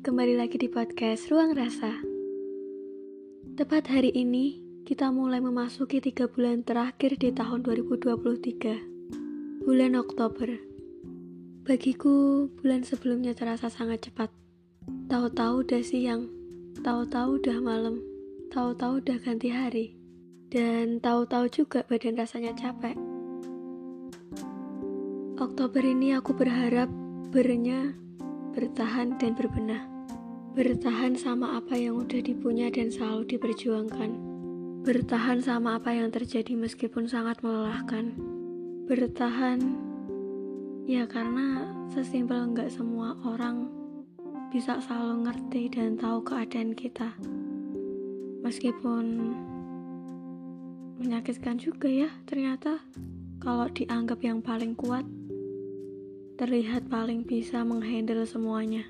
kembali lagi di podcast Ruang Rasa. Tepat hari ini, kita mulai memasuki tiga bulan terakhir di tahun 2023, bulan Oktober. Bagiku, bulan sebelumnya terasa sangat cepat. Tahu-tahu udah siang, tahu-tahu udah malam, tahu-tahu udah ganti hari, dan tahu-tahu juga badan rasanya capek. Oktober ini aku berharap bernya bertahan dan berbenah. Bertahan sama apa yang udah dipunya dan selalu diperjuangkan. Bertahan sama apa yang terjadi meskipun sangat melelahkan. Bertahan ya karena sesimpel nggak semua orang bisa selalu ngerti dan tahu keadaan kita. Meskipun menyakitkan juga ya ternyata kalau dianggap yang paling kuat terlihat paling bisa menghandle semuanya.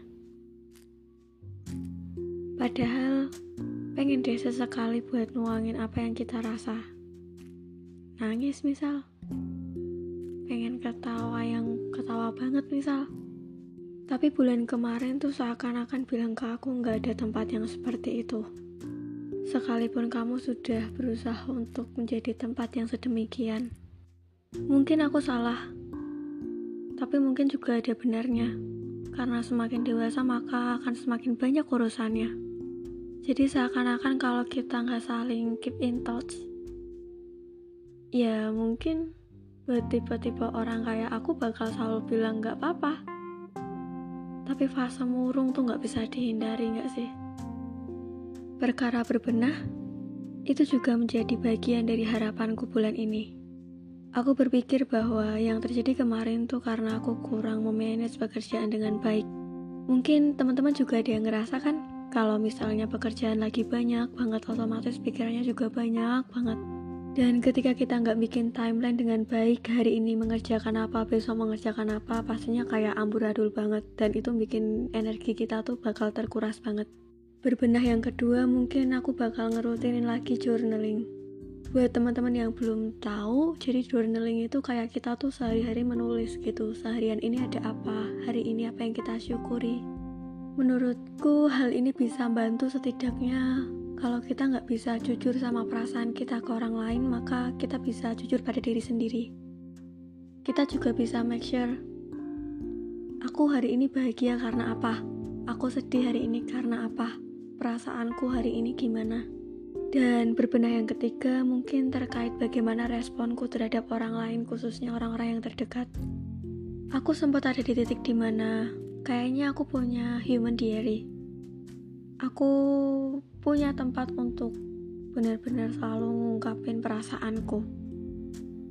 Padahal pengen deh sesekali buat nuangin apa yang kita rasa. Nangis misal. Pengen ketawa yang ketawa banget misal. Tapi bulan kemarin tuh seakan-akan bilang ke aku nggak ada tempat yang seperti itu. Sekalipun kamu sudah berusaha untuk menjadi tempat yang sedemikian. Mungkin aku salah, tapi mungkin juga ada benarnya. Karena semakin dewasa maka akan semakin banyak urusannya. Jadi seakan-akan kalau kita nggak saling keep in touch, ya mungkin buat tipe-tipe orang kayak aku bakal selalu bilang nggak apa-apa. Tapi fase murung tuh nggak bisa dihindari nggak sih? Perkara berbenah, itu juga menjadi bagian dari harapanku bulan ini. Aku berpikir bahwa yang terjadi kemarin tuh karena aku kurang memanage pekerjaan dengan baik. Mungkin teman-teman juga ada yang ngerasa kan kalau misalnya pekerjaan lagi banyak banget otomatis pikirannya juga banyak banget. Dan ketika kita nggak bikin timeline dengan baik hari ini mengerjakan apa besok mengerjakan apa pastinya kayak amburadul banget dan itu bikin energi kita tuh bakal terkuras banget. Berbenah yang kedua mungkin aku bakal ngerutinin lagi journaling buat teman-teman yang belum tahu jadi journaling itu kayak kita tuh sehari-hari menulis gitu seharian ini ada apa hari ini apa yang kita syukuri. Menurutku hal ini bisa bantu setidaknya. Kalau kita nggak bisa jujur sama perasaan kita ke orang lain maka kita bisa jujur pada diri sendiri. Kita juga bisa make sure aku hari ini bahagia karena apa? Aku sedih hari ini karena apa? Perasaanku hari ini gimana dan berbenah yang ketiga mungkin terkait bagaimana responku terhadap orang lain khususnya orang-orang yang terdekat. Aku sempat ada di titik di mana kayaknya aku punya human diary. Aku punya tempat untuk benar-benar selalu ngungkapin perasaanku.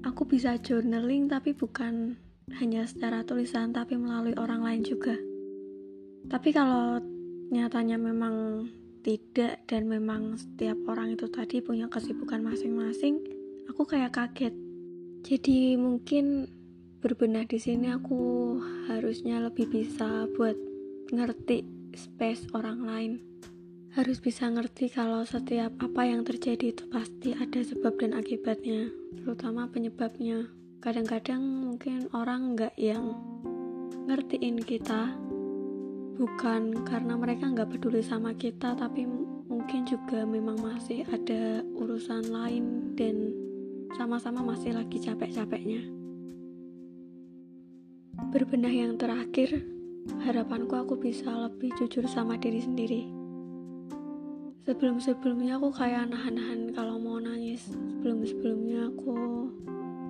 Aku bisa journaling tapi bukan hanya secara tulisan tapi melalui orang lain juga. Tapi kalau nyatanya memang tidak dan memang setiap orang itu tadi punya kesibukan masing-masing, aku kayak kaget. Jadi mungkin berbenah di sini aku harusnya lebih bisa buat ngerti space orang lain. Harus bisa ngerti kalau setiap apa yang terjadi itu pasti ada sebab dan akibatnya, terutama penyebabnya. Kadang-kadang mungkin orang nggak yang ngertiin kita bukan karena mereka nggak peduli sama kita tapi mungkin juga memang masih ada urusan lain dan sama-sama masih lagi capek-capeknya. Berbenah yang terakhir harapanku aku bisa lebih jujur sama diri sendiri. Sebelum-sebelumnya aku kayak nahan-nahan kalau mau nangis. Sebelum-sebelumnya aku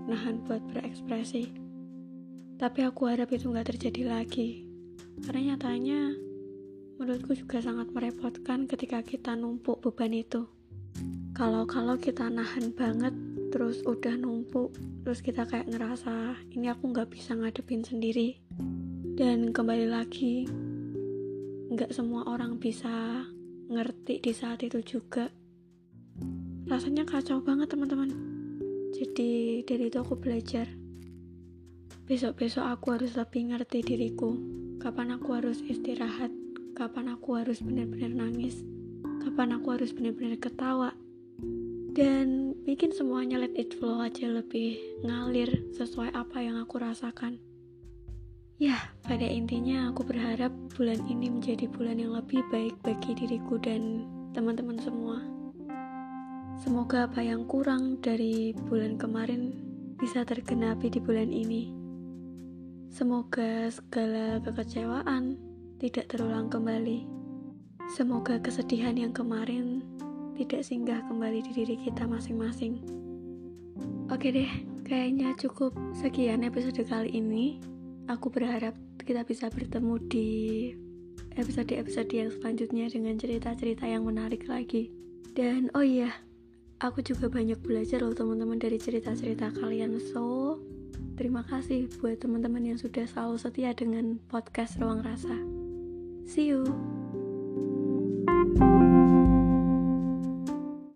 nahan buat berekspresi. Tapi aku harap itu nggak terjadi lagi karena nyatanya menurutku juga sangat merepotkan ketika kita numpuk beban itu. Kalau-kalau kita nahan banget, terus udah numpuk, terus kita kayak ngerasa ini aku nggak bisa ngadepin sendiri. Dan kembali lagi, nggak semua orang bisa ngerti di saat itu juga. Rasanya kacau banget teman-teman. Jadi dari itu aku belajar. Besok-besok aku harus lebih ngerti diriku kapan aku harus istirahat, kapan aku harus benar-benar nangis, kapan aku harus benar-benar ketawa, dan bikin semuanya let it flow aja lebih ngalir sesuai apa yang aku rasakan. Ya, pada intinya aku berharap bulan ini menjadi bulan yang lebih baik bagi diriku dan teman-teman semua. Semoga apa yang kurang dari bulan kemarin bisa tergenapi di bulan ini. Semoga segala kekecewaan tidak terulang kembali. Semoga kesedihan yang kemarin tidak singgah kembali di diri kita masing-masing. Oke deh, kayaknya cukup sekian episode kali ini. Aku berharap kita bisa bertemu di episode-episode yang selanjutnya dengan cerita-cerita yang menarik lagi. Dan oh iya, aku juga banyak belajar loh teman-teman dari cerita-cerita kalian. So, terima kasih buat teman-teman yang sudah selalu setia dengan podcast Ruang Rasa. See you.